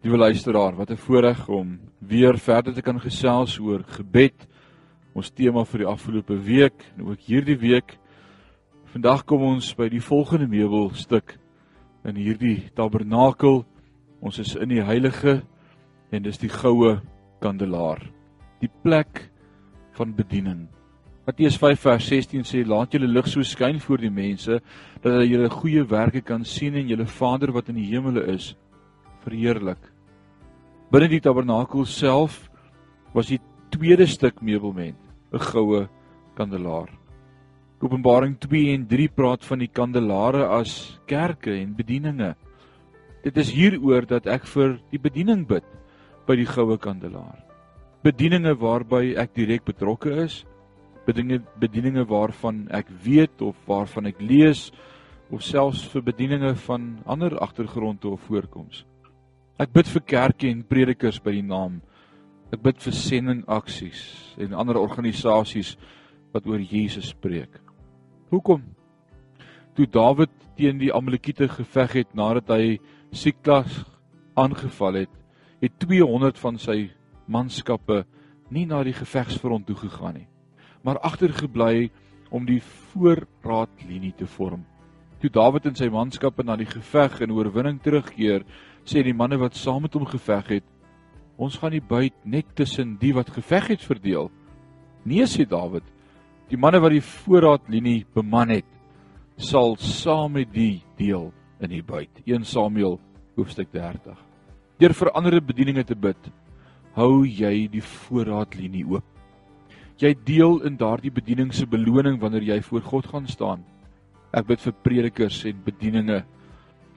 Liewe luisteraar, wat 'n voorreg om weer verder te kan gesels oor gebed. Ons tema vir die afgelope week en ook hierdie week. Vandag kom ons by die volgende meubelstuk in hierdie tabernakel. Ons is in die heilige en dis die goue kandelaar. Die plek van bediening. Matteus 5 vers 16 sê: "Laat julle lig so skyn voor die mense dat hulle julle goeie werke kan sien en julle Vader wat in die hemele is verheerlik. Binne die tabernakel self was die tweede stuk meubelment 'n goue kandelaar. Openbaring 2 en 3 praat van die kandelare as kerke en bedieninge. Dit is hieroor dat ek vir die bediening bid by die goue kandelaar. Bedieninge waarby ek direk betrokke is, bedieninge bedieninge waarvan ek weet of waarvan ek lees of selfs vir bedieninge van ander agtergronde of voorkoms. Ek bid vir kerke en predikers by die naam. Ek bid vir sending aksies en ander organisasies wat oor Jesus spreek. Hoekom? Toe Dawid teen die Amalekiete geveg het nadat hy Siklag aangeval het, het 200 van sy manskappe nie na die gevegsfront toe gegaan nie, maar agtergebly om die voorraadlinie te vorm. Toe Dawid en sy manskappe na die geveg en oorwinning terugkeer, sê die manne wat saam met hom geveg het, ons gaan die buit net tussen die wat geveg het verdeel. Nee sê Dawid, die manne wat die voorraadlinie beman het, sal saam met die deel in die buit. 1 Samuel hoofstuk 30. Deur vir ander bedieninge te bid, hou jy die voorraadlinie oop. Jy deel in daardie bediening se beloning wanneer jy voor God gaan staan. Ek bid vir predikers en bedieninge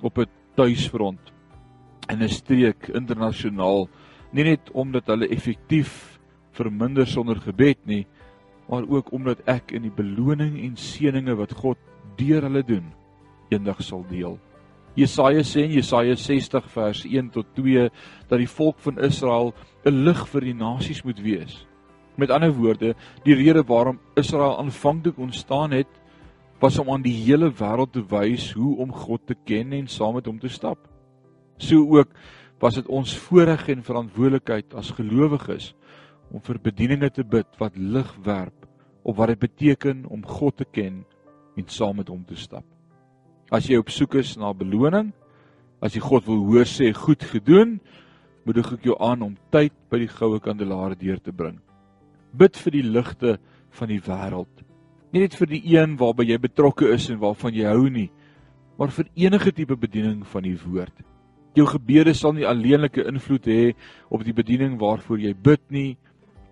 op 'n tuisfront in 'n streek internasionaal nie net omdat hulle effektief verminder sonder gebed nie maar ook omdat ek in die beloning en seëninge wat God deur hulle doen eendag sal deel. Jesaja sê in Jesaja 60 vers 1 tot 2 dat die volk van Israel 'n lig vir die nasies moet wees. Met ander woorde, die rede waarom Israel aanvanklik ontstaan het, was om aan die hele wêreld te wys hoe om God te ken en saam met hom te stap. So ook was dit ons voorreg en verantwoordelikheid as gelowiges om vir bedieninge te bid wat lig werp op wat dit beteken om God te ken en saam met hom te stap. As jy op soek is na beloning, as jy God wil hoor sê goed gedoen, moedig ek jou aan om tyd by die goue kandelaar deur te bring. Bid vir die ligte van die wêreld. Nie net vir die een waarby jy betrokke is en waarvan jy hou nie, maar vir enige tipe bediening van die woord. Jou gebede sal nie alleenlike invloed hê op die bediening waarvoor jy bid nie,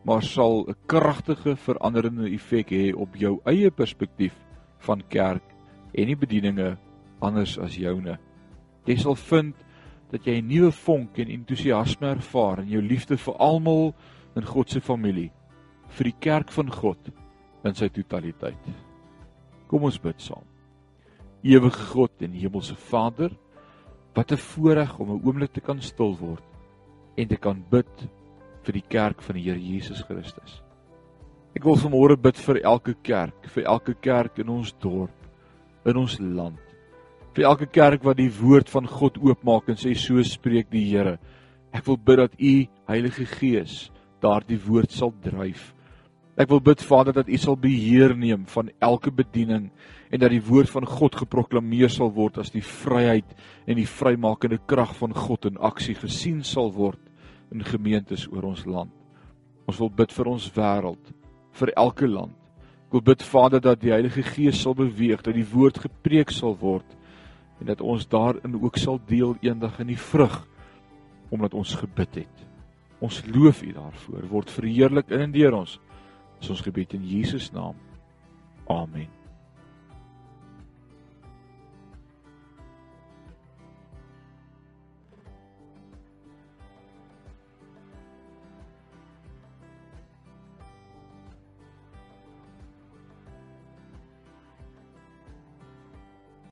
maar sal 'n kragtige veranderende effek hê op jou eie perspektief van kerk en die bedieninge anders as joune. Jy sal vind dat jy 'n nuwe vonk en entoesiasme ervaar in jou liefde vir almal in God se familie, vir die kerk van God in sy totaliteit. Kom ons bid saam. Ewige God en hemelse Vader, Wat 'n voorreg om 'n oomblik te kan stil word en te kan bid vir die kerk van die Here Jesus Christus. Ek wil vanmôre bid vir elke kerk, vir elke kerk in ons dorp, in ons land. Vir elke kerk wat die woord van God oopmaak en sê so spreek die Here. Ek wil bid dat U Heilige Gees daardie woord sal dryf Ek wil bid Vader dat U sal beheer neem van elke bediening en dat die woord van God geproklaameer sal word as die vryheid en die vrymakende krag van God in aksie gesien sal word in gemeentes oor ons land. Ons wil bid vir ons wêreld, vir elke land. Ek wil bid Vader dat die Heilige Gees sal beweeg, dat die woord gepreek sal word en dat ons daarin ook sal deel eendag in die vrug omdat ons gebid het. Ons loof U daarvoor. Word verheerlik in en deur ons. Is ons gebed in Jesus naam. Amen.